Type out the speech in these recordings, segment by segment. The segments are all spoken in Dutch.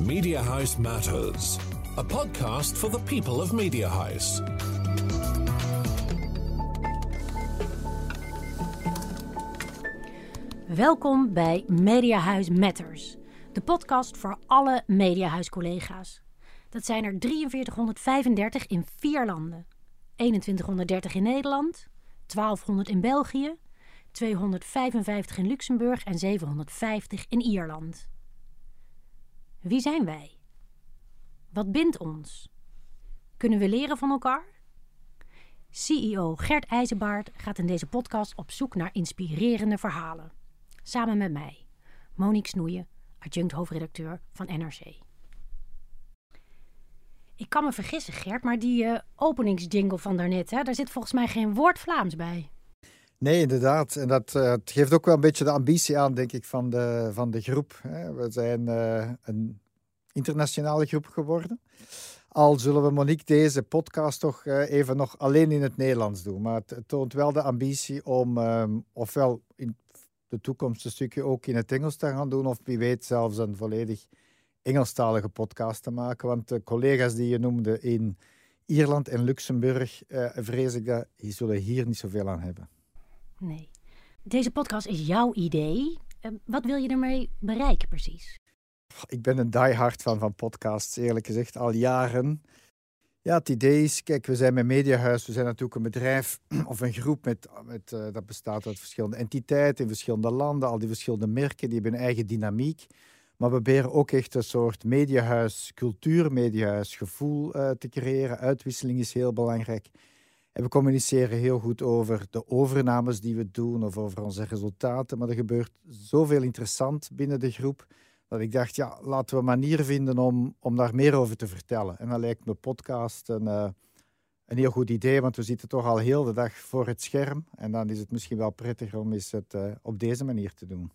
Media House Matters, a podcast for the people of Media House. Welkom bij Mediahuis Matters, de podcast voor alle Mediahuis-collega's. Dat zijn er 4335 in vier landen. 2130 in Nederland, 1200 in België, 255 in Luxemburg en 750 in Ierland. Wie zijn wij? Wat bindt ons? Kunnen we leren van elkaar? CEO Gert IJzenbaard gaat in deze podcast op zoek naar inspirerende verhalen. Samen met mij, Monique Snoeien, adjunct hoofdredacteur van NRC. Ik kan me vergissen, Gert, maar die uh, openingsjingle van daarnet, hè, daar zit volgens mij geen woord Vlaams bij. Nee, inderdaad. En dat uh, geeft ook wel een beetje de ambitie aan, denk ik, van de, van de groep. We zijn uh, een internationale groep geworden. Al zullen we, Monique, deze podcast toch uh, even nog alleen in het Nederlands doen. Maar het, het toont wel de ambitie om um, ofwel in de toekomst een stukje ook in het Engels te gaan doen, of wie weet zelfs een volledig Engelstalige podcast te maken. Want de collega's die je noemde in Ierland en Luxemburg, vrees ik dat die zullen hier niet zoveel aan hebben. Nee. Deze podcast is jouw idee. Uh, wat wil je ermee bereiken precies? Ik ben een diehard van, van podcasts, eerlijk gezegd, al jaren. Ja, het idee is, kijk, we zijn met Mediahuis, we zijn natuurlijk een bedrijf of een groep met, met, uh, dat bestaat uit verschillende entiteiten in verschillende landen, al die verschillende merken, die hebben een eigen dynamiek. Maar we proberen ook echt een soort mediahuis, cultuur, mediahuis gevoel uh, te creëren. Uitwisseling is heel belangrijk. We communiceren heel goed over de overnames die we doen of over onze resultaten. Maar er gebeurt zoveel interessant binnen de groep dat ik dacht, ja, laten we een manier vinden om, om daar meer over te vertellen. En dan lijkt me podcast een, uh, een heel goed idee, want we zitten toch al heel de dag voor het scherm. En dan is het misschien wel prettiger om eens het uh, op deze manier te doen.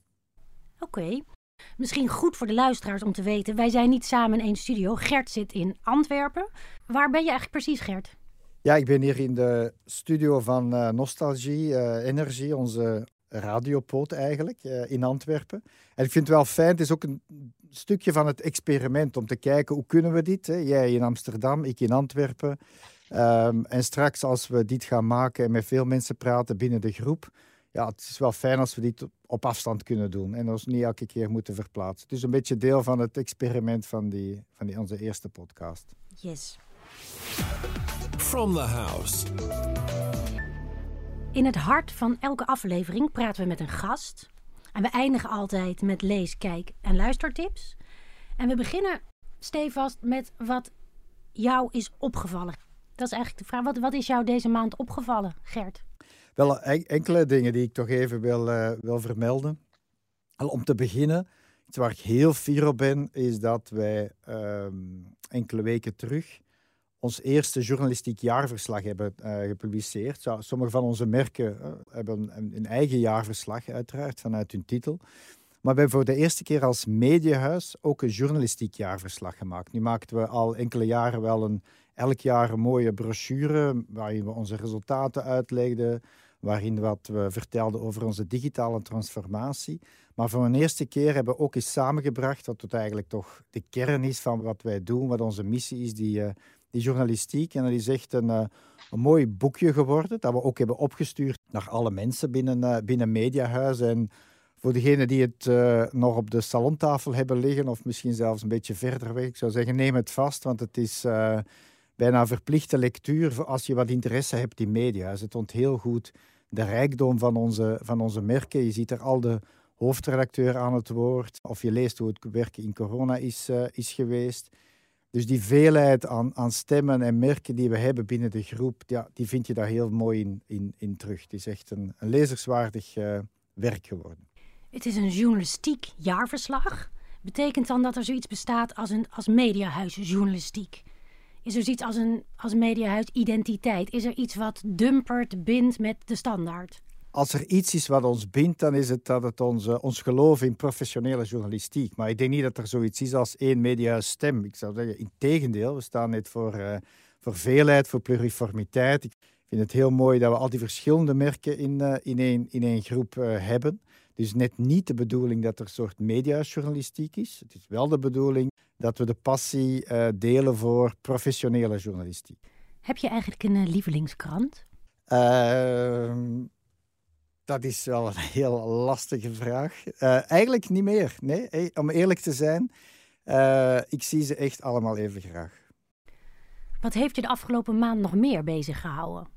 Oké. Misschien goed voor de luisteraars om te weten, wij zijn niet samen in één studio. Gert zit in Antwerpen. Waar ben je eigenlijk precies, Gert? Ja, ik ben hier in de studio van uh, Nostalgie uh, Energie, onze radiopoot eigenlijk, uh, in Antwerpen. En ik vind het wel fijn, het is ook een stukje van het experiment om te kijken hoe kunnen we dit. Hè? Jij in Amsterdam, ik in Antwerpen. Um, en straks als we dit gaan maken en met veel mensen praten binnen de groep, ja, het is wel fijn als we dit op afstand kunnen doen en ons niet elke keer moeten verplaatsen. Het is een beetje deel van het experiment van, die, van die, onze eerste podcast. Yes. From the House. In het hart van elke aflevering praten we met een gast. En we eindigen altijd met lees, kijk en luistertips. En we beginnen stevast met wat jou is opgevallen. Dat is eigenlijk de vraag. Wat, wat is jou deze maand opgevallen, Gert? Wel, enkele dingen die ik toch even wil, uh, wil vermelden. Al om te beginnen, iets waar ik heel fier op ben, is dat wij um, enkele weken terug ons eerste journalistiek jaarverslag hebben uh, gepubliceerd. Sommige van onze merken uh, hebben een, een, eigen jaarverslag, uiteraard, vanuit hun titel. Maar we hebben voor de eerste keer als mediahuis ook een journalistiek jaarverslag gemaakt. Nu maakten we al enkele jaren wel een, elk jaar een mooie brochure waarin we onze resultaten uitlegden, waarin wat we vertelden over onze digitale transformatie. Maar voor een eerste keer hebben we ook eens samengebracht wat het eigenlijk toch de kern is van wat wij doen, wat onze missie is, die, uh, die journalistiek. En dat is echt een, uh, een mooi boekje geworden, dat we ook hebben opgestuurd naar alle mensen binnen, uh, binnen Mediahuis. En voor degenen die het uh, nog op de salontafel hebben liggen, of misschien zelfs een beetje verder weg, ik zou zeggen, neem het vast, want het is bijna verplichte lectuur als je wat interesse hebt in media. Het toont heel goed de rijkdom van onze, van onze merken. Je ziet er al de hoofdredacteur aan het woord, of je leest hoe het werken in corona is, is geweest. Dus die veelheid aan, aan, stemmen en merken die we hebben binnen de groep, ja, die vind je daar heel mooi in, in, in terug. Het is echt een, lezerswaardig uh, werk geworden. Het is een journalistiek jaarverslag. Betekent dan dat er zoiets bestaat als een als mediahuis journalistiek? Is er zoiets als een als mediahuis identiteit? Is er iets wat dumpert, bindt met de standaard? Als er iets is wat ons bindt, dan is het dat het ons, uh, ons geloof in professionele journalistiek. Maar ik denk niet dat er zoiets is als één mediastem. Ik zou zeggen, in tegendeel, we staan net voor, uh, voor veelheid, voor pluriformiteit. Ik vind het heel mooi dat we al die verschillende merken in, uh, in, één, in één groep hebben. Dus net niet de bedoeling dat er een soort mediajournalistiek is. Het is wel de bedoeling dat we de passie delen voor professionele journalistiek. Heb je eigenlijk een lievelingskrant? Dat is wel een heel lastige vraag. Uh, eigenlijk niet meer. Nee, om eerlijk te zijn, uh, ik zie ze echt allemaal even graag. Wat heeft je de afgelopen maand nog meer bezig gehouden?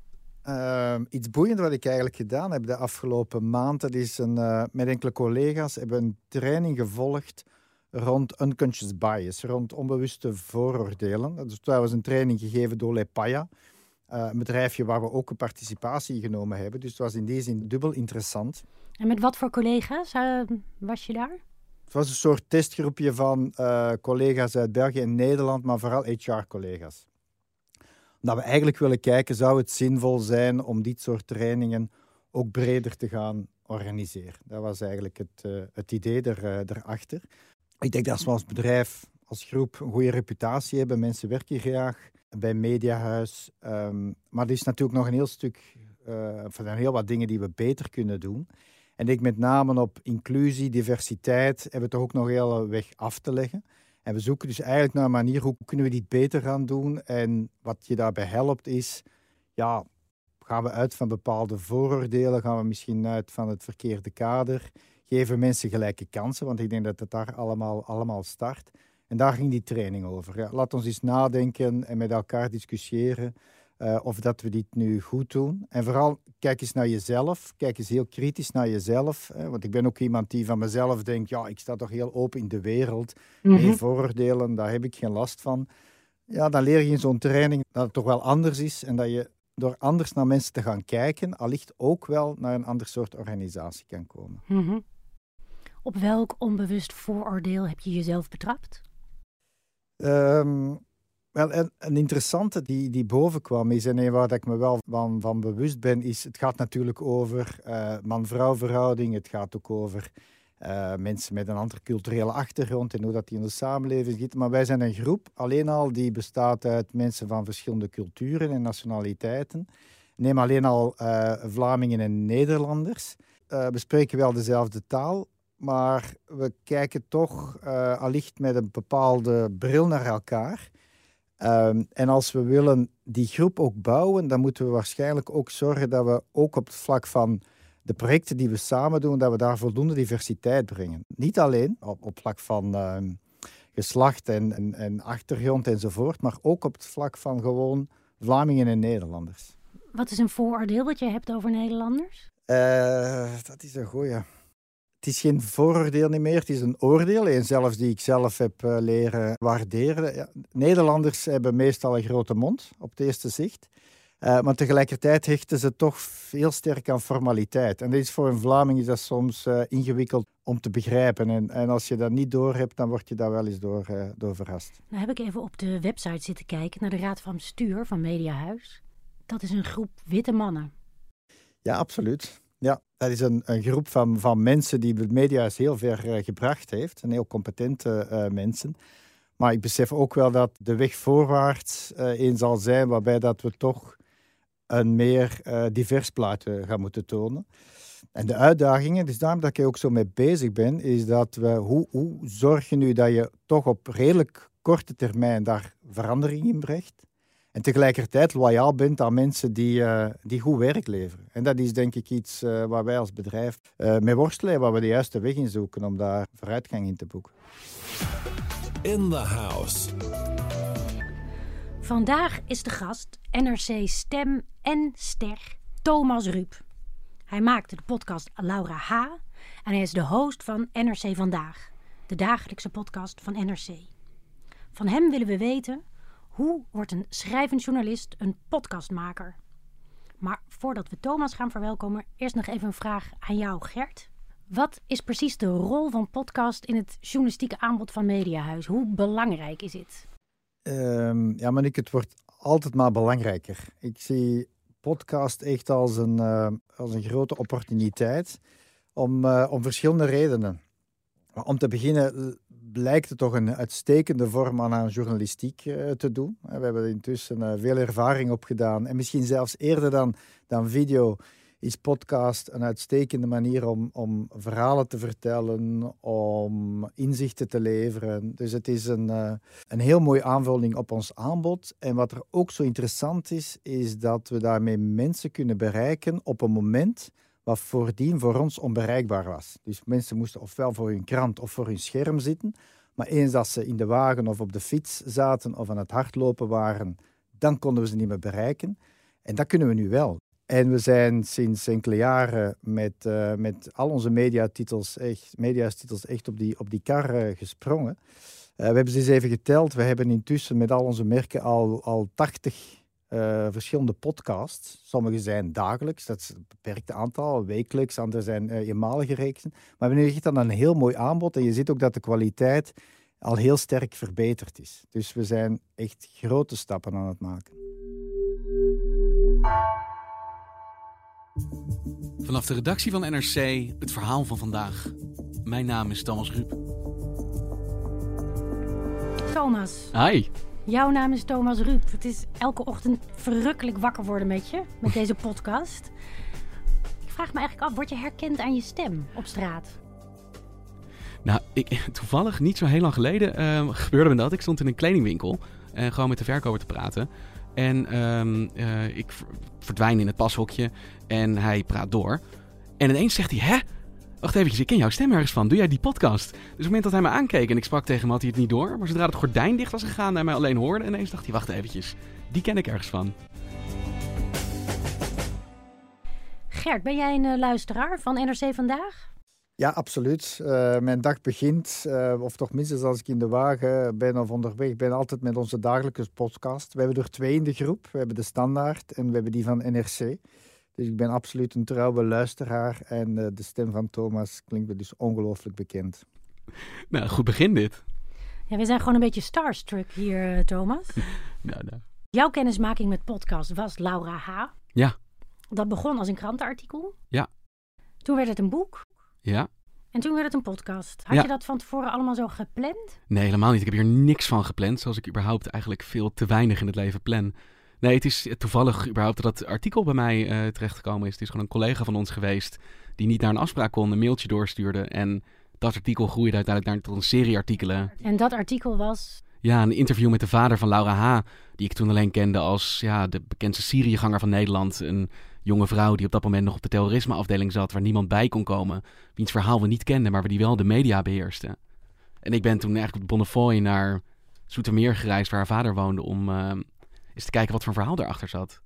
Uh, iets boeiends wat ik eigenlijk gedaan heb de afgelopen maand. Dat is een, uh, met enkele collega's hebben een training gevolgd rond unconscious bias, rond onbewuste vooroordelen. Dat is trouwens een training gegeven door Lepaya. Uh, een bedrijfje waar we ook een participatie genomen hebben. Dus het was in die zin dubbel interessant. En met wat voor collega's uh, was je daar? Het was een soort testgroepje van uh, collega's uit België en Nederland, maar vooral HR-collega's. Omdat we eigenlijk willen kijken, zou het zinvol zijn om dit soort trainingen ook breder te gaan organiseren? Dat was eigenlijk het, het idee er, erachter. Ik denk dat we als bedrijf, als groep, een goede reputatie hebben. Mensen werken graag bij Mediahuis. Um, maar er is natuurlijk nog een heel stuk, uh, er zijn heel wat dingen die we beter kunnen doen. En ik met name op inclusie, diversiteit, hebben we toch ook nog heel weg af te leggen. En we zoeken dus eigenlijk naar een manier hoe kunnen we dit beter gaan doen. En wat je daarbij helpt is, ja, gaan we uit van bepaalde vooroordelen, gaan we misschien uit van het verkeerde kader, geven mensen gelijke kansen, want ik denk dat het daar allemaal, allemaal start. En daar ging die training over. Ja, laat ons eens nadenken en met elkaar discussiëren uh, of dat we dit nu goed doen. En vooral kijk eens naar jezelf. Kijk eens heel kritisch naar jezelf. Hè, want ik ben ook iemand die van mezelf denkt, ja, ik sta toch heel open in de wereld. Mm -hmm. vooroordelen, daar heb ik geen last van. Ja, dan leer je in zo'n training dat het toch wel anders is en dat je door anders naar mensen te gaan kijken, allicht ook wel naar een ander soort organisatie kan komen. Mm -hmm. Op welk onbewust vooroordeel heb je jezelf betrapt? Um, wel, een, interessante die, die boven kwam is, en waar ik me wel van, van bewust ben, is het gaat natuurlijk over uh, man-vrouw verhouding. Het gaat ook over uh, mensen met een andere culturele achtergrond en hoe dat die in de samenleving zitten. Maar wij zijn een groep, alleen al, die bestaat uit mensen van verschillende culturen en nationaliteiten. Neem alleen al uh, Vlamingen en Nederlanders. we spreken wel dezelfde taal, maar we kijken toch uh, allicht met een bepaalde bril naar elkaar. Um, en als we willen die groep ook bouwen, dan moeten we waarschijnlijk ook zorgen dat we ook op het vlak van de projecten die we samen doen, dat we daar voldoende diversiteit brengen. Niet alleen op, op vlak van uh, geslacht en, en, en achtergrond enzovoort, maar ook op het vlak van gewoon Vlamingen en Nederlanders. Wat is een vooroordeel wat je hebt over Nederlanders? Uh, dat is een goeie het is geen vooroordeel niet meer, het is een oordeel. En zelfs die ik zelf heb uh, leren waarderen. Ja, Nederlanders hebben meestal een grote mond op het eerste zicht. Uh, maar tegelijkertijd hechten ze toch veel sterk aan formaliteit. En dat is voor een Vlaming is dat soms uh, ingewikkeld om te begrijpen. En, en, als je dat niet doorhebt, dan word je daar wel eens door, door verrast. Nou heb ik even op de website zitten kijken naar de Raad van Bestuur van Mediahuis. Dat is een groep witte mannen. Ja, absoluut. Ja, dat is een, een groep van, van mensen die de media heel ver uh, gebracht heeft. En heel competente uh, mensen. Maar ik besef ook wel dat de weg voorwaarts een zal zijn waarbij dat we toch een meer divers plaatje gaan moeten tonen. En de uitdagingen, dus daarom dat ik ook zo mee bezig ben, is dat we, hoe, hoe zorg je nu dat je toch op redelijk korte termijn daar verandering in brengt? En tegelijkertijd loyaal bent aan mensen die, uh, die goed werk leveren. En dat is denk ik iets uh, waar wij als bedrijf uh, mee worstelen en waar we de juiste weg in zoeken om daar vooruitgang in te boeken. In the house. Vandaag is de gast NRC Stem en Ster Thomas Ruip. Hij maakte de podcast Laura H. En hij is de host van NRC Vandaag, de dagelijkse podcast van NRC. Van hem willen we weten hoe wordt een schrijvend journalist een podcastmaker? Maar voordat we Thomas gaan verwelkomen, eerst nog even een vraag aan jou, Gert. Wat is precies de rol van podcast in het journalistieke aanbod van Mediahuis? Hoe belangrijk is het? Um, ja, ik, het wordt altijd maar belangrijker. Ik zie podcast echt als een, uh, als een grote opportuniteit om, uh, om verschillende redenen. Om te beginnen blijkt het toch een uitstekende vorm aan journalistiek uh, te doen. We hebben intussen uh, veel ervaring op gedaan. En misschien zelfs eerder dan, dan video is podcast een uitstekende manier om, om verhalen te vertellen, om inzichten te leveren. Dus het is een, een heel mooie aanvulling op ons aanbod. En wat er ook zo interessant is, is dat we daarmee mensen kunnen bereiken op een moment wat voordien voor ons onbereikbaar was. Dus mensen moesten ofwel voor hun krant of voor hun scherm zitten. Maar eens dat ze in de wagen of op de fiets zaten of aan het hardlopen waren, dan konden we ze niet meer bereiken. En dat kunnen we nu wel. En we zijn sinds enkele jaren met, uh, met al onze mediatitels echt, mediatitels echt op, die, op die kar uh, gesprongen. Uh, we hebben ze eens even geteld. We hebben intussen met al onze merken al, al 80 verschillende podcasts. Sommige zijn dagelijks, dat is een beperkt aantal, wekelijks, andere zijn eenmalige reeksen. Maar we hebben nu echt dan een heel mooi aanbod en je ziet ook dat de kwaliteit al heel sterk verbeterd is. Dus we zijn echt grote stappen aan het maken. Vanaf de redactie van NRC het verhaal van vandaag. Mijn naam is Thomas Ruip. Thomas. Hi. Jouw naam is Thomas Ruip. Het is elke ochtend verrukkelijk wakker worden met je, met deze podcast. Ik vraag me eigenlijk af, word je herkend aan je stem op straat? Nou, ik, toevallig niet zo heel lang geleden uh, gebeurde me dat. Ik stond in een kledingwinkel en uh, gewoon met de verkoper te praten. En um, uh, ik verdwijn in het pashokje en hij praat door. En ineens zegt hij, hè? Wacht even, ik ken jouw stem ergens van. Doe jij die podcast? Dus op het moment dat hij me aankeek en ik sprak tegen hem, had hij het niet door. Maar zodra het gordijn dicht was gegaan en mij alleen hoorde, ineens dacht hij, wacht eventjes. Die ken ik ergens van. Gert, ben jij een uh, luisteraar van NRC Vandaag? Ja, absoluut. Uh, mijn dag begint, uh, of toch minstens als ik in de wagen ben of onderweg ben, altijd met onze dagelijkse podcast. We hebben er twee in de groep. We hebben de standaard en we hebben die van NRC. Dus ik ben absoluut een trouwe luisteraar en uh, de stem van Thomas klinkt me dus ongelooflijk bekend. Nou, goed begin dit. Ja, we zijn gewoon een beetje starstruck hier, Thomas. nou, nou. Jouw kennismaking met podcast was Laura H. Ja. Dat begon als een krantenartikel. Ja. Toen werd het een boek. Ja. En toen werd het een podcast. Had Ja. je dat van tevoren allemaal zo gepland? Nee, helemaal niet. Ik heb hier niks van gepland, zoals ik überhaupt eigenlijk veel te weinig in het leven plan. Nee, het is toevallig überhaupt dat dat artikel bij mij eh, terechtgekomen is. Het is gewoon een collega van ons geweest die niet naar een afspraak kon, een mailtje doorstuurde. En dat artikel groeide uiteindelijk naar tot een serie artikelen. En dat artikel was. Ja, een interview met de vader van Laura H., die ik toen alleen kende als ja, de bekendste Syriëganger van Nederland. Een jonge vrouw die op dat moment nog op de terrorismeafdeling zat, waar niemand bij kon komen. Wiens verhaal we niet kenden, maar die wel de media beheersten. En ik ben toen eigenlijk op Bonnefoy naar Zoetermeer gereisd, waar haar vader woonde, om uh, eens te kijken wat voor verhaal daarachter zat.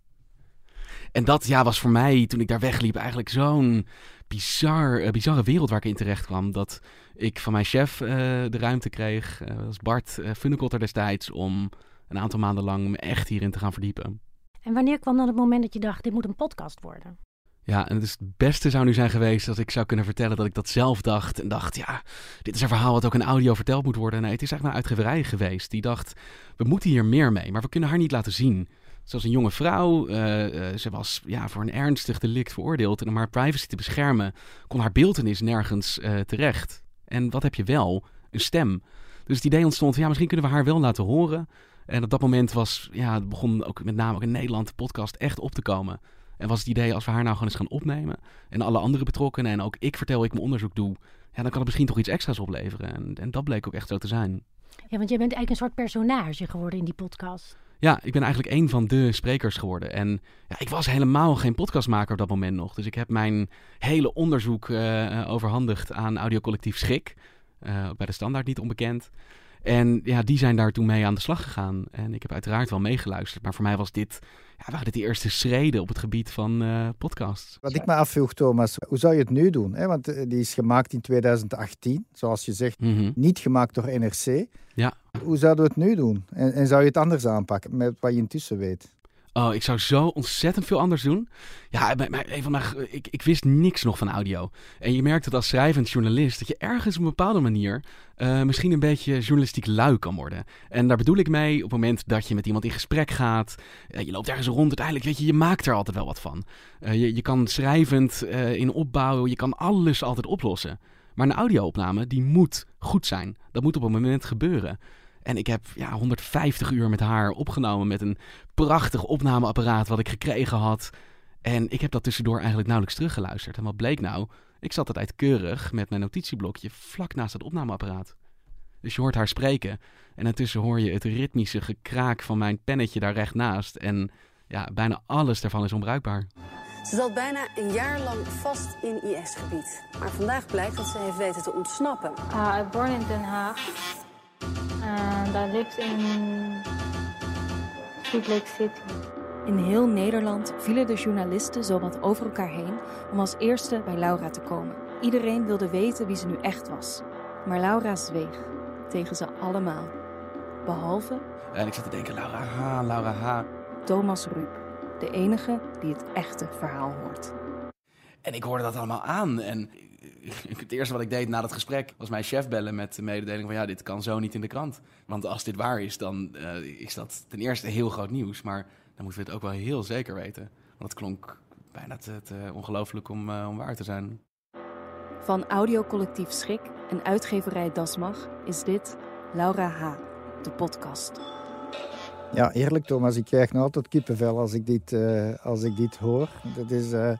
En dat ja, was voor mij, toen ik daar wegliep, eigenlijk zo'n bizar, uh, bizarre wereld waar ik in terecht kwam. Dat ik van mijn chef uh, de ruimte kreeg, dat was Bart uh, destijds, om een aantal maanden lang me echt hierin te gaan verdiepen. En wanneer kwam dan het moment dat je dacht, dit moet een podcast worden? Ja, en het, beste zou nu zijn geweest als ik zou kunnen vertellen dat ik dat zelf dacht. En dacht, ja, dit is een verhaal wat ook in audio verteld moet worden. Nee, het is eigenlijk een uitgeverij geweest die dacht, we moeten hier meer mee, maar we kunnen haar niet laten zien. Zoals een jonge vrouw, uh, uh, ze was ja, voor een ernstig delict veroordeeld. En om haar privacy te beschermen, kon haar beeldenis nergens uh, terecht. En wat heb je wel? Een stem. Dus het idee ontstond, ja, misschien kunnen we haar wel laten horen. En op dat moment was, ja, begon ook met name ook in Nederland de podcast echt op te komen. En was het idee, als we haar nou gewoon eens gaan opnemen. En alle andere betrokkenen en ook ik vertel, ik mijn onderzoek doe. Ja, dan kan het misschien toch iets extra's opleveren. En, en dat bleek ook echt zo te zijn. Ja, want jij bent eigenlijk een soort personage geworden in die podcast. Ja, ik ben eigenlijk een van de sprekers geworden. En ja, ik was helemaal geen podcastmaker op dat moment nog. Dus ik heb mijn hele onderzoek uh, overhandigd aan audiocollectief Schik. Uh, bij de standaard niet onbekend. En ja, die zijn daar toen mee aan de slag gegaan. En ik heb uiteraard wel meegeluisterd. Maar voor mij was dit, ja, waren dit de eerste schreden op het gebied van uh, podcasts. Wat ik me afvroeg, Thomas, hoe zou je het nu doen? Hè? Want uh, die is gemaakt in 2018, zoals je zegt, mm -hmm. niet gemaakt door NRC. Ja. Hoe zouden we het nu doen? En, en zou je het anders aanpakken met wat je intussen weet? Oh, ik zou zo ontzettend veel anders doen. Ja, een van mijn, ik, ik wist niks nog van audio. En je merkt dat als schrijvend journalist dat je ergens op een bepaalde manier uh, misschien een beetje journalistiek lui kan worden. En daar bedoel ik mee op het moment dat je met iemand in gesprek gaat. Uh, je loopt ergens rond, uiteindelijk weet je, je maakt er altijd wel wat van. Uh, je, je kan schrijvend in opbouw, je kan alles altijd oplossen. Maar een audio-opname, die moet goed zijn. Dat moet op een moment gebeuren. En ik heb ja, 150 uur met haar opgenomen met een prachtig opnameapparaat wat ik gekregen had. En ik heb dat tussendoor eigenlijk nauwelijks teruggeluisterd. En wat bleek nou? Ik zat altijd keurig met mijn notitieblokje vlak naast het opnameapparaat. Dus je hoort haar spreken. En intussen hoor je het ritmische gekraak van mijn pennetje daar recht naast. En ja, bijna alles daarvan is onbruikbaar. Ze zat bijna een jaar lang vast in IS-gebied. Maar vandaag blijkt dat ze heeft weten te ontsnappen. Uh, born in Den Haag. And I lived in Salt Lake City. In heel Nederland vielen de journalisten zowat over elkaar heen om als eerste bij Laura te komen. Iedereen wilde weten wie ze nu echt was. Maar Laura zweeg tegen ze allemaal. Behalve En ik zat te denken, Laura H., Laura H. Thomas Ruip, de enige die het echte verhaal hoort. En ik hoorde dat allemaal aan. En het eerste wat ik deed na dat gesprek was mijn chef bellen met de mededeling van ja, dit kan zo niet in de krant. Want als dit waar is, dan eh, is dat ten eerste heel groot nieuws. Maar dan moeten we het ook wel heel zeker weten. Want het klonk bijna te, te ongelooflijk om, eh, om waar te zijn. Van audiocollectief Schik en uitgeverij Dasmag is dit Laura H., de podcast. Ja, eerlijk Thomas, ik krijg nog altijd kippenvel als ik dit, eh, als ik dit hoor. Dat is, eh,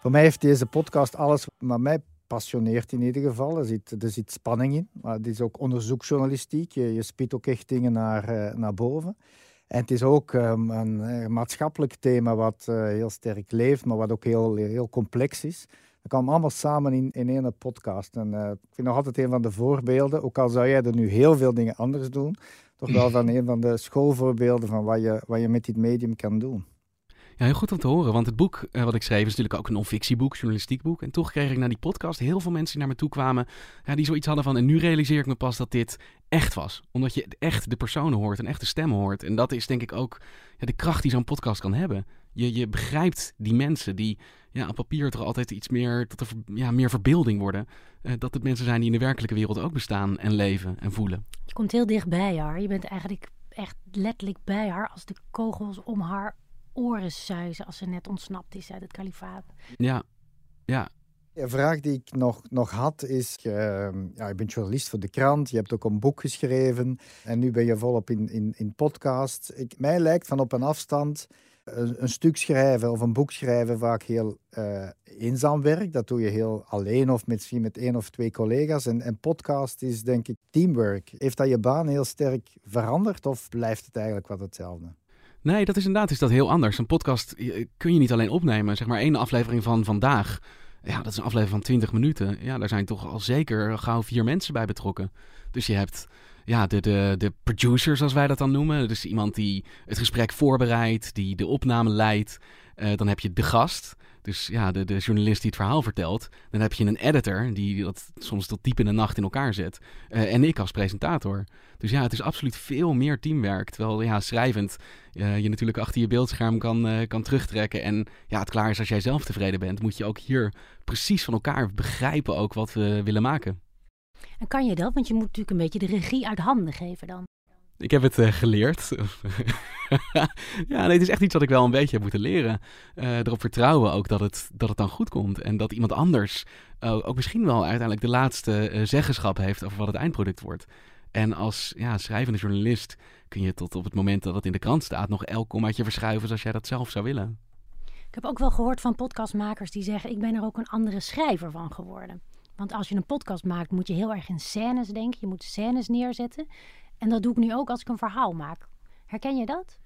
voor mij heeft deze podcast alles wat mij passioneert in ieder geval. Er zit, er zit spanning in, maar het is ook onderzoeksjournalistiek. Je, je spit ook echt dingen naar, eh, naar boven. En het is ook ehm, een eh, maatschappelijk thema wat eh, heel sterk leeft, maar wat ook heel, heel complex is. Dat kwam allemaal samen in, in één podcast. En ik vind nog altijd een van de voorbeelden, ook al zou jij er nu heel veel dingen anders doen, toch wel van een van de schoolvoorbeelden van wat je, wat je met dit medium kan doen. Ja, heel goed om te horen. Want het boek eh, wat ik schreef is natuurlijk ook een non-fictieboek, journalistiek boek. En toch kreeg ik na die podcast heel veel mensen die naar me toe kwamen. Ja, die zoiets hadden van. En nu realiseer ik me pas dat dit echt was. Omdat je echt de personen hoort en echt de stemmen hoort. En dat is denk ik ook ja, de kracht die zo'n podcast kan hebben. Je, je begrijpt die mensen die ja, op papier toch altijd iets meer er ver- ja, meer verbeelding worden. Eh, dat het mensen zijn die in de werkelijke wereld ook bestaan en leven en voelen. Je komt heel dichtbij haar. Je bent eigenlijk echt letterlijk bij haar als de kogels om haar oren suizen als ze net ontsnapt is uit het kalifaat. Ja, ja, Een vraag die ik nog, nog had is, ehm, ja, je bent journalist voor de krant, je hebt ook een boek geschreven en nu ben je volop in, in, in podcast. Ik, mij lijkt van op een afstand een, een stuk schrijven of een boek schrijven vaak heel eh, eenzaam werk. Dat doe je heel alleen of misschien met één of twee collega's. En, en podcast is denk ik teamwork. Heeft dat je baan heel sterk veranderd of blijft het eigenlijk wat hetzelfde? Nee, dat is inderdaad is dat heel anders. Een podcast kun je niet alleen opnemen. Zeg maar één aflevering van vandaag. Ja, dat is een aflevering van 20 minuten. Ja, daar zijn toch al zeker gauw vier mensen bij betrokken. Dus je hebt ja, de, de, de producer, zoals wij dat dan noemen. Dus iemand die het gesprek voorbereidt, die de opname leidt. Eh, dan heb je de gast. Dus ja, de, de journalist die het verhaal vertelt. Dan heb je een editor die dat soms tot diep in de nacht in elkaar zet. Eh, en ik als presentator. Dus ja, het is absoluut veel meer teamwerk. Terwijl ja, schrijvend eh, je natuurlijk achter je beeldscherm kan, eh, kan terugtrekken. En ja, het klaar is als jij zelf tevreden bent. Moet je ook hier precies van elkaar begrijpen ook wat we willen maken. En kan je dat? Want je moet natuurlijk een beetje de regie uit handen geven dan. Ik heb het eh, geleerd. ja, nee, het is echt iets wat ik wel een beetje heb moeten leren. Eh, erop vertrouwen ook dat het, dat het dan goed komt. En dat iemand anders eh, ook misschien wel uiteindelijk de laatste zeggenschap heeft over wat het eindproduct wordt. En als ja, schrijvende journalist kun je tot op het moment dat het in de krant staat nog elk kommaatje verschuiven zoals jij dat zelf zou willen. Ik heb ook wel gehoord van podcastmakers die zeggen: Ik ben er ook een andere schrijver van geworden. Want als je een podcast maakt, moet je heel erg in scènes denken. Je moet scènes neerzetten. En dat doe ik nu ook als ik een verhaal maak. Herken je dat?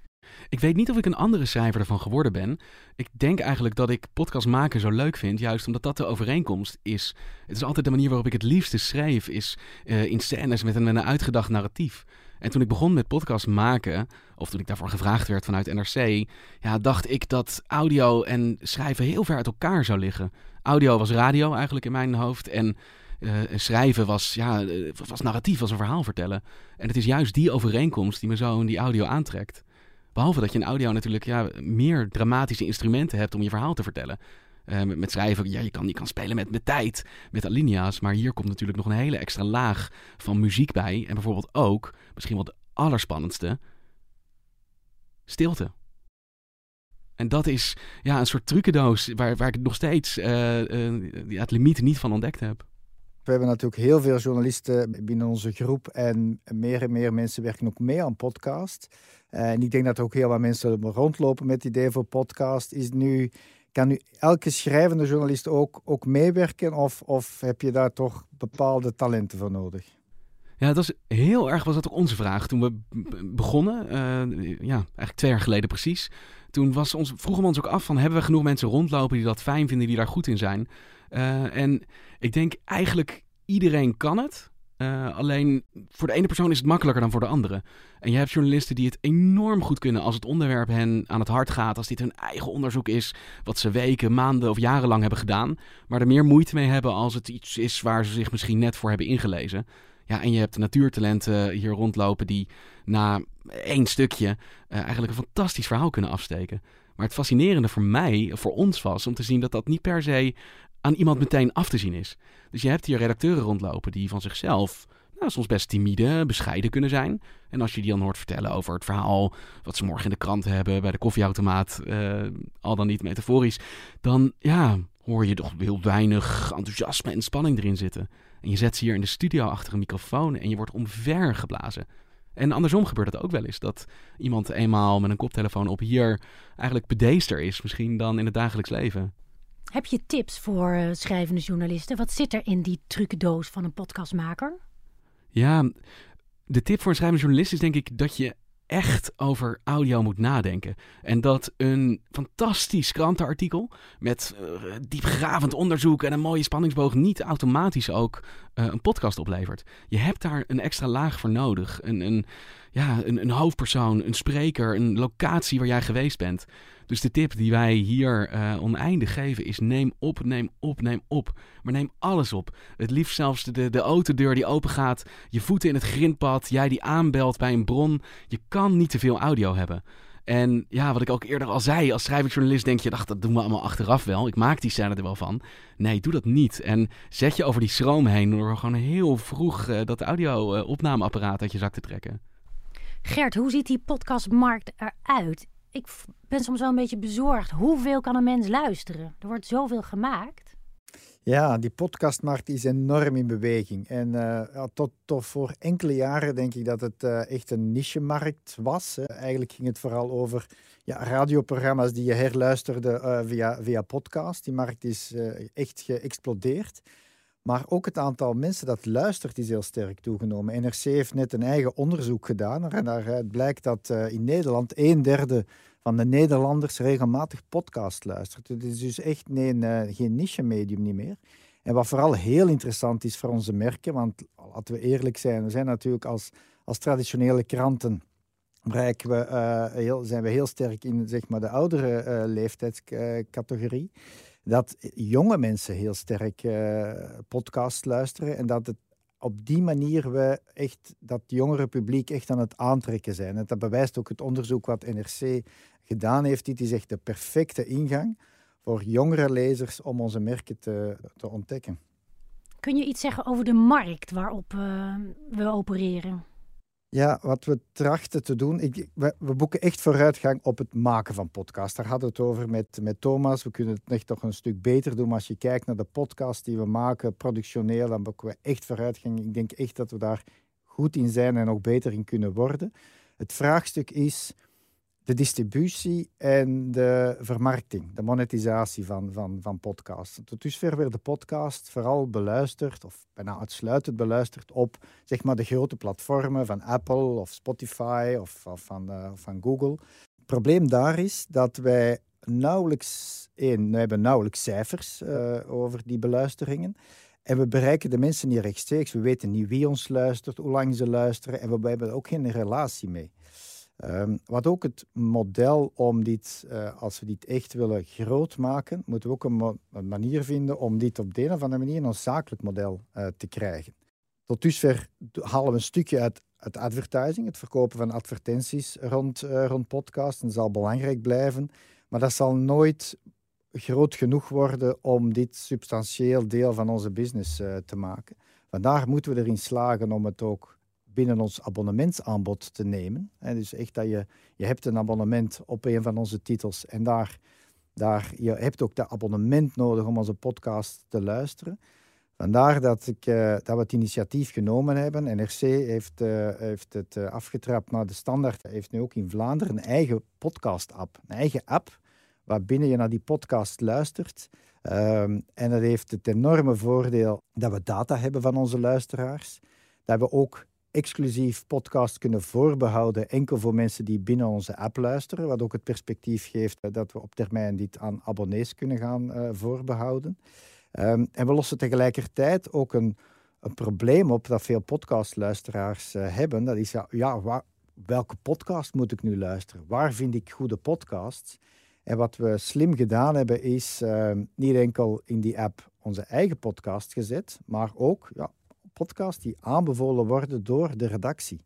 Ik weet niet of ik een andere schrijver ervan geworden ben. Ik denk eigenlijk dat ik podcast maken zo leuk vind, juist omdat dat de overeenkomst is. Het is altijd de manier waarop ik het liefste schrijf, is eh, in scènes met een, met een uitgedacht narratief. En toen ik begon met podcast maken, of toen ik daarvoor gevraagd werd vanuit NRC, ja, dacht ik dat audio en schrijven heel ver uit elkaar zou liggen. Audio was radio eigenlijk in mijn hoofd en eh, schrijven was, ja, eh, was narratief, was een verhaal vertellen. En het is juist die overeenkomst die me zo in die audio aantrekt. Behalve dat je in audio natuurlijk ja, meer dramatische instrumenten hebt om je verhaal te vertellen. Eh, met, schrijven, ja, je kan, je kan spelen met, met tijd, met alinea's. Maar hier komt natuurlijk nog een hele extra laag van muziek bij. En bijvoorbeeld ook, misschien wel het allerspannendste, stilte. En dat is ja, een soort trucendoos waar, waar ik nog steeds eh, ja, het limiet niet van ontdekt heb. We hebben natuurlijk heel veel journalisten binnen onze groep en meer en meer mensen werken ook mee aan podcast. En ik denk dat er ook heel wat mensen rondlopen met het idee voor podcast. Is nu kan nu elke schrijvende journalist ook, ook meewerken of, of heb je daar toch bepaalde talenten voor nodig? Ja, dat is heel erg was dat ook onze vraag toen we begonnen. eh, ja, eigenlijk twee jaar geleden precies. Toen was ons, vroegen we ons ook af van hebben we genoeg mensen rondlopen die dat fijn vinden, die daar goed in zijn. Eh, en ik denk eigenlijk iedereen kan het. Eh, alleen voor de ene persoon is het makkelijker dan voor de andere. En je hebt journalisten die het enorm goed kunnen als het onderwerp hen aan het hart gaat. Als dit hun eigen onderzoek is, wat ze weken, maanden of jarenlang hebben gedaan. Maar er meer moeite mee hebben als het iets is waar ze zich misschien net voor hebben ingelezen. Ja, en je hebt natuurtalenten hier rondlopen die na één stukje eh, eigenlijk een fantastisch verhaal kunnen afsteken. Maar het fascinerende voor mij, voor ons was, om te zien dat dat niet per se aan iemand meteen af te zien is. Dus je hebt hier redacteuren rondlopen die van zichzelf nou, soms best timide, bescheiden kunnen zijn. En als je die dan hoort vertellen over het verhaal wat ze morgen in de krant hebben, bij de koffieautomaat, eh, al dan niet metaforisch, dan ja, hoor je toch heel weinig enthousiasme en spanning erin zitten. En je zet ze hier in de studio achter een microfoon en je wordt omver geblazen. En andersom gebeurt het ook wel eens. Dat iemand eenmaal met een koptelefoon op hier eigenlijk bedeester is, misschien dan in het dagelijks leven. Heb je tips voor eh, schrijvende journalisten? Wat zit er in die trucendoos van een podcastmaker? Ja, de tip voor een schrijvende journalist is denk ik dat je echt over audio moet nadenken. En dat een fantastisch krantenartikel met uh, diepgravend onderzoek en een mooie spanningsboog niet automatisch ook uh, een podcast oplevert. Je hebt daar een extra laag voor nodig. Een, een, ja, een, een hoofdpersoon, een spreker, een locatie waar jij geweest bent. Dus de tip die wij hier uh, oneindig geven is neem op, neem op, neem op. Maar neem alles op. Het liefst zelfs de, de autodeur die open gaat, je voeten in het grindpad, jij die aanbelt bij een bron. Je kan niet te veel audio hebben. En ja, wat ik ook eerder al zei, als schrijversjournalist denk je, dacht, dat doen we allemaal achteraf wel. Ik maak die scène er wel van. Nee, doe dat niet. En zet je over die schroom heen door gewoon heel vroeg uh, dat audio-opnameapparaat uit je zak te trekken. Gert, hoe ziet die podcastmarkt eruit? Ik ben soms wel een beetje bezorgd. Hoeveel kan een mens luisteren? Er wordt zoveel gemaakt. Ja, die podcastmarkt is enorm in beweging. En ja, tot, tot voor enkele jaren denk ik dat het uh, echt een niche-markt was. Eigenlijk ging het vooral over ja, radioprogramma's die je herluisterde via, via podcast. Die markt is echt geëxplodeerd. Maar ook het aantal mensen dat luistert is heel sterk toegenomen. NRC heeft net een eigen onderzoek gedaan. En daaruit blijkt dat in Nederland een derde van de Nederlanders regelmatig podcast luistert. Het is dus echt nee, uh, geen niche-medium niet meer. En wat vooral heel interessant is voor onze merken, want laten we eerlijk zijn, we zijn natuurlijk als, als traditionele kranten we, heel, zijn we heel sterk in zeg maar, de oudere leeftijdscategorie. Dat jonge mensen heel sterk podcast luisteren en dat het op die manier we echt dat jongere publiek echt aan het aantrekken zijn. En dat bewijst ook het onderzoek wat NRC gedaan heeft. Dit is echt de perfecte ingang voor jongere lezers om onze merken te, te ontdekken. Kun je iets zeggen over de markt waarop uh, we opereren? Ja, wat we trachten te doen, ik, we, boeken echt vooruitgang op het maken van podcasts. Daar hadden we het over met, met Thomas. We kunnen het echt toch een stuk beter doen. Maar als je kijkt naar de podcasts die we maken, productioneel, dan boeken we echt vooruitgang. Ik denk echt dat we daar goed in zijn en nog beter in kunnen worden. Het vraagstuk is de distributie en de vermarkting, de monetisatie van, van, van podcasts. Tot dusver werd de podcast vooral beluisterd, of bijna uitsluitend beluisterd, op zeg maar, de grote platformen van Apple of Spotify of, of van, uh, van Google. Het probleem daar is dat wij nauwelijks, één, we hebben nauwelijks cijfers uh, over die beluisteringen. En we bereiken de mensen niet rechtstreeks. We weten niet wie ons luistert, hoe lang ze luisteren en we hebben ook geen relatie mee. Um, wat ook het model om dit, uh, als we dit echt willen groot maken, moeten we ook een, manier vinden om dit op de een of andere manier een zakelijk model uh, te krijgen. Tot dusver halen we een stukje uit, uit advertising, het verkopen van advertenties rond, uh, rond. Dat zal belangrijk blijven, maar dat zal nooit groot genoeg worden om dit substantieel deel van onze business te maken. Vandaar moeten we erin slagen om het ook binnen ons abonnementsaanbod te nemen. En dus echt dat je, je hebt een abonnement op een van onze titels en daar, daar, je hebt ook dat abonnement nodig om onze podcast te luisteren. Vandaar dat, ik, uh, dat we het initiatief genomen hebben. NRC heeft, uh, heeft het uh, afgetrapt, maar de Standaard heeft nu ook in Vlaanderen een eigen podcast-app. Een eigen app waarbinnen je naar die podcast luistert. Ehm, en dat heeft het enorme voordeel dat we data hebben van onze luisteraars. Dat we ook exclusief podcast kunnen voorbehouden enkel voor mensen die binnen onze app luisteren. Wat ook het perspectief geeft dat we op termijn dit aan abonnees kunnen gaan uh, voorbehouden. Um, en we lossen tegelijkertijd ook een, een probleem op dat veel podcastluisteraars uh, hebben. Dat is ja, welke podcast moet ik nu luisteren? Waar vind ik goede podcasts? En wat we slim gedaan hebben, is uh, niet enkel in die app onze eigen podcast gezet, maar ook ja, podcasts die aanbevolen worden door de redactie.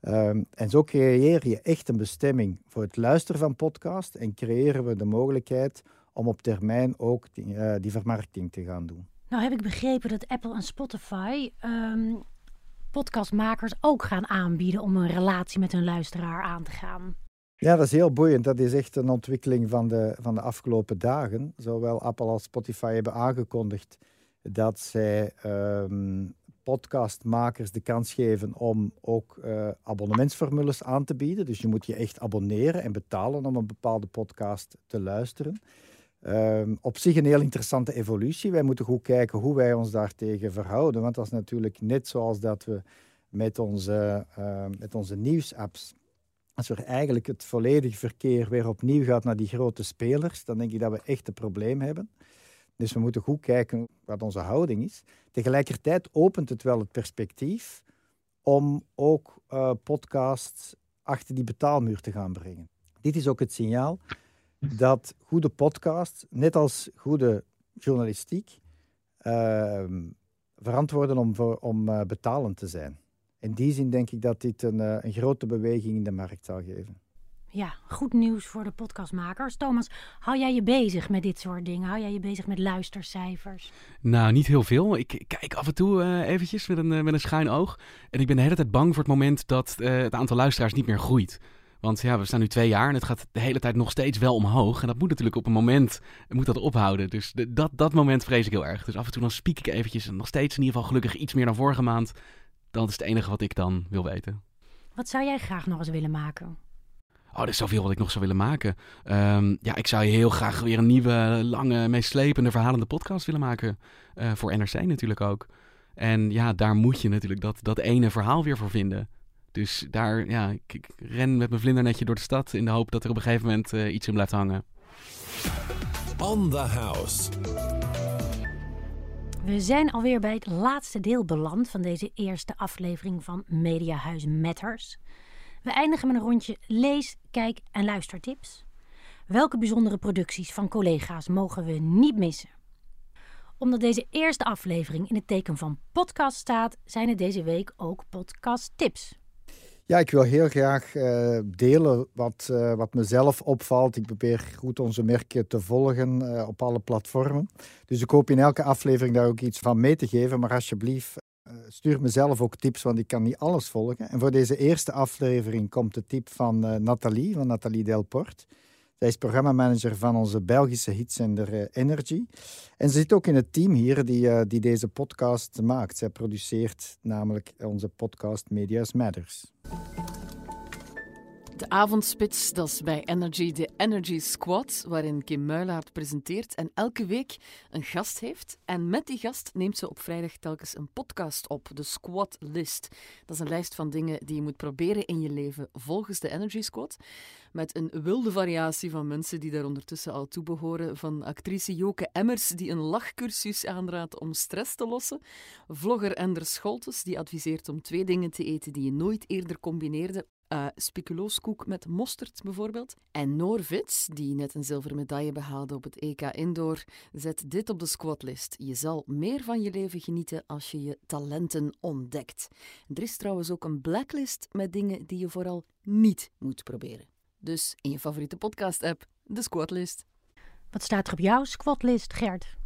Um, en zo creëer je echt een bestemming voor het luisteren van podcast en creëren we de mogelijkheid om op termijn ook die, uh, die vermarkting te gaan doen. Nou heb ik begrepen dat Apple en Spotify um, podcastmakers ook gaan aanbieden om een relatie met hun luisteraar aan te gaan. Ja, dat is heel boeiend. Dat is echt een ontwikkeling van de, van de afgelopen dagen. Zowel Apple als Spotify hebben aangekondigd dat zij um, podcastmakers de kans geven om ook uh, abonnementsformules aan te bieden. Dus je moet je echt abonneren en betalen om een bepaalde podcast te luisteren. Um, op zich een heel interessante evolutie. Wij moeten goed kijken hoe wij ons daartegen verhouden. Want dat is natuurlijk net zoals dat we met onze, uh, met onze nieuwsapps. Als er eigenlijk het volledige verkeer weer opnieuw gaat naar die grote spelers, dan denk ik dat we echt een probleem hebben. Dus we moeten goed kijken wat onze houding is. Tegelijkertijd opent het wel het perspectief om ook uh, podcasts achter die betaalmuur te gaan brengen. Dit is ook het signaal dat goede podcasts, net als goede journalistiek, uh, verantwoorden om, om uh, betalend te zijn. In die zin denk ik dat dit een, uh, een grote beweging in de markt zal geven. Ja, goed nieuws voor de podcastmakers. Thomas, hou jij je bezig met dit soort dingen? Hou jij je bezig met luistercijfers? Nou, niet heel veel. Ik kijk af en toe uh, eventjes met een, uh, met een schuin oog. En ik ben de hele tijd bang voor het moment dat uh, het aantal luisteraars niet meer groeit. Want ja, we staan nu twee jaar en het gaat de hele tijd nog steeds wel omhoog. En dat moet natuurlijk op een moment moet dat ophouden. Dus de, dat, dat moment vrees ik heel erg. Dus af en toe dan spiek ik eventjes. En nog steeds in ieder geval gelukkig iets meer dan vorige maand. Dat is het enige wat ik dan wil weten. Wat zou jij graag nog eens willen maken? Oh, er is zoveel wat ik nog zou willen maken. Um, ja, ik zou heel graag weer een nieuwe, lange, meeslepende, verhalende podcast willen maken. Uh, voor NRC natuurlijk ook. En ja, daar moet je natuurlijk dat, dat ene verhaal weer voor vinden. Dus daar, ja, ik, ik, ren met mijn vlindernetje door de stad in de hoop dat er op een gegeven moment uh, iets in blijft hangen. On the House. We zijn alweer bij het laatste deel beland van deze eerste aflevering van Mediahuis Matters. We eindigen met een rondje lees, kijk en luistertips. Welke bijzondere producties van collega's mogen we niet missen? Omdat deze eerste aflevering in het teken van podcast staat, zijn er deze week ook podcasttips. Ja, ik wil heel graag uh, delen wat, uh, wat mezelf opvalt. Ik probeer goed onze merken te volgen uh, op alle platformen. Dus ik hoop in elke aflevering daar ook iets van mee te geven. Maar alsjeblieft, stuur mezelf ook tips, want ik kan niet alles volgen. En voor deze eerste aflevering komt de tip van Nathalie, van Nathalie Delport. Zij is programmamanager van onze Belgische hitzender Energy. En ze zit ook in het team hier die, die deze podcast maakt. Zij produceert namelijk onze podcast Media's Matters. De avondspits, dat is bij Energy de Energy Squad, waarin Kim Muilaert presenteert en elke week een gast heeft. En met die gast neemt ze op vrijdag telkens een podcast op, de Squad List. Dat is een lijst van dingen die je moet proberen in je leven volgens de Energy Squad. Met een wilde variatie van mensen die daar ondertussen al toe behoren. Van actrice Joke Emmers, die een lachcursus aanraadt om stress te lossen. Vlogger Ender Scholtes, die adviseert om twee dingen te eten die je nooit eerder combineerde. Uh, met mosterd bijvoorbeeld. En Noor Vits, die net een zilveren medaille behaalde op het EK Indoor, zet dit op de squatlist. Je zal meer van je leven genieten als je je talenten ontdekt. Er is trouwens ook een blacklist met dingen die je vooral niet moet proberen. Dus in je favoriete podcast-app, de Squatlist. Wat staat er op jouw squatlist, Gert?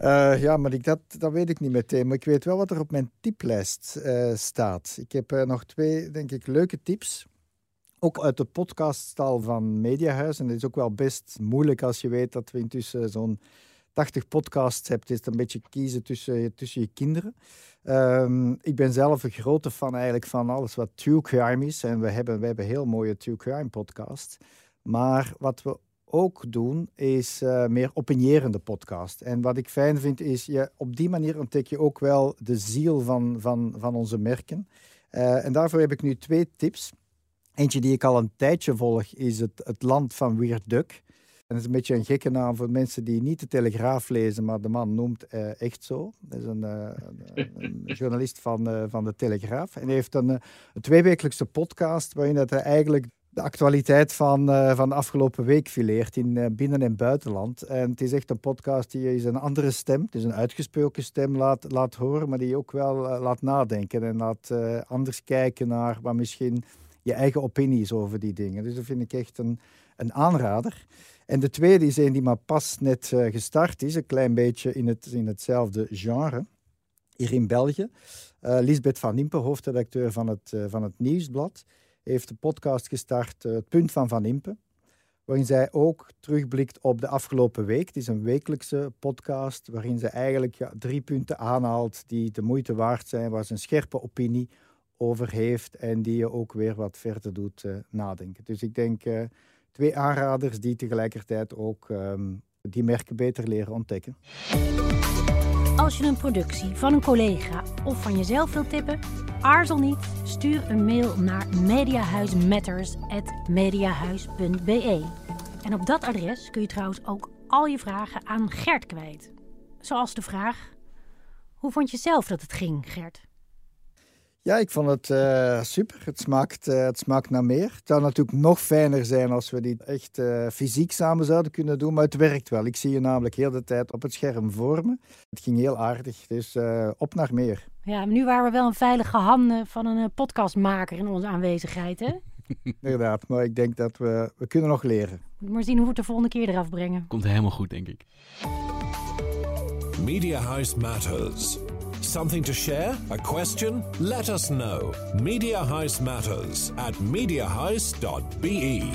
Uh, ja, maar ik, dat, dat weet ik niet meteen. Maar ik weet wel wat er op mijn tiplijst uh, staat. Ik heb uh, nog twee, denk ik, leuke tips. Ook uit de podcaststal van Mediahuis. En dat is ook wel best moeilijk als je weet dat we intussen zo'n 80 podcasts. Het is een beetje kiezen tussen, tussen je kinderen. Um, ik ben zelf een grote fan eigenlijk van alles wat true crime is. En we hebben, we hebben heel mooie true crime podcasts. Maar wat we ook doen, is uh, meer opinierende podcast. En wat ik fijn vind, is je, op die manier ontdek je ook wel de ziel van, van, van onze merken. Uh, en daarvoor heb ik nu twee tips. Eentje die ik al een tijdje volg, is het, het land van Weird Duck. En dat is een beetje een gekke naam voor mensen die niet de Telegraaf lezen, maar de man noemt uh, echt zo. Dat is een, journalist van, van de Telegraaf. En hij heeft een, een tweewekelijkse podcast waarin hij eigenlijk de actualiteit van, van de afgelopen week fileert in binnen- en buitenland. En het is echt een podcast die je een andere stem, het is een uitgesproken stem, laat, laat horen, maar die je ook wel laat nadenken en laat anders kijken naar wat misschien je eigen opinie is over die dingen. Dus dat vind ik echt een, een aanrader. En de tweede is een die maar pas net gestart is, een klein beetje in, het, in hetzelfde genre, hier in België. Lisbeth van Impe, hoofdredacteur van het, van het Nieuwsblad, heeft de podcast gestart, Het Punt van Van Impe, waarin zij ook terugblikt op de afgelopen week. Het is een wekelijkse podcast waarin ze eigenlijk ja, drie punten aanhaalt die de moeite waard zijn, waar ze een scherpe opinie over heeft en die je ook weer wat verder doet nadenken. Dus ik denk twee aanraders die tegelijkertijd ook um, die merken beter leren ontdekken. Als je een productie van een collega of van jezelf wilt tippen, aarzel niet. Stuur een mail naar mediahuismatters.mediahuis.be. En op dat adres kun je trouwens ook al je vragen aan Gert kwijt. Zoals de vraag: Hoe vond je zelf dat het ging, Gert? Ja, ik vond het uh, super. Het smaakt, uh, het smaakt naar meer. Het zou natuurlijk nog fijner zijn als we die echt uh, fysiek samen zouden kunnen doen, maar het werkt wel. Ik zie je namelijk heel de tijd op het scherm voor me. Het ging heel aardig, dus op naar meer. Ja, maar nu waren we wel een veilige handen van een podcastmaker in onze aanwezigheid, hè? Inderdaad, maar ik denk dat we, we kunnen nog leren. Maar zien hoe we het de volgende keer eraf brengen. Komt helemaal goed, denk ik. Media House Matters. Something to share? A question? Let us know. Media Matters at mediahouse.be.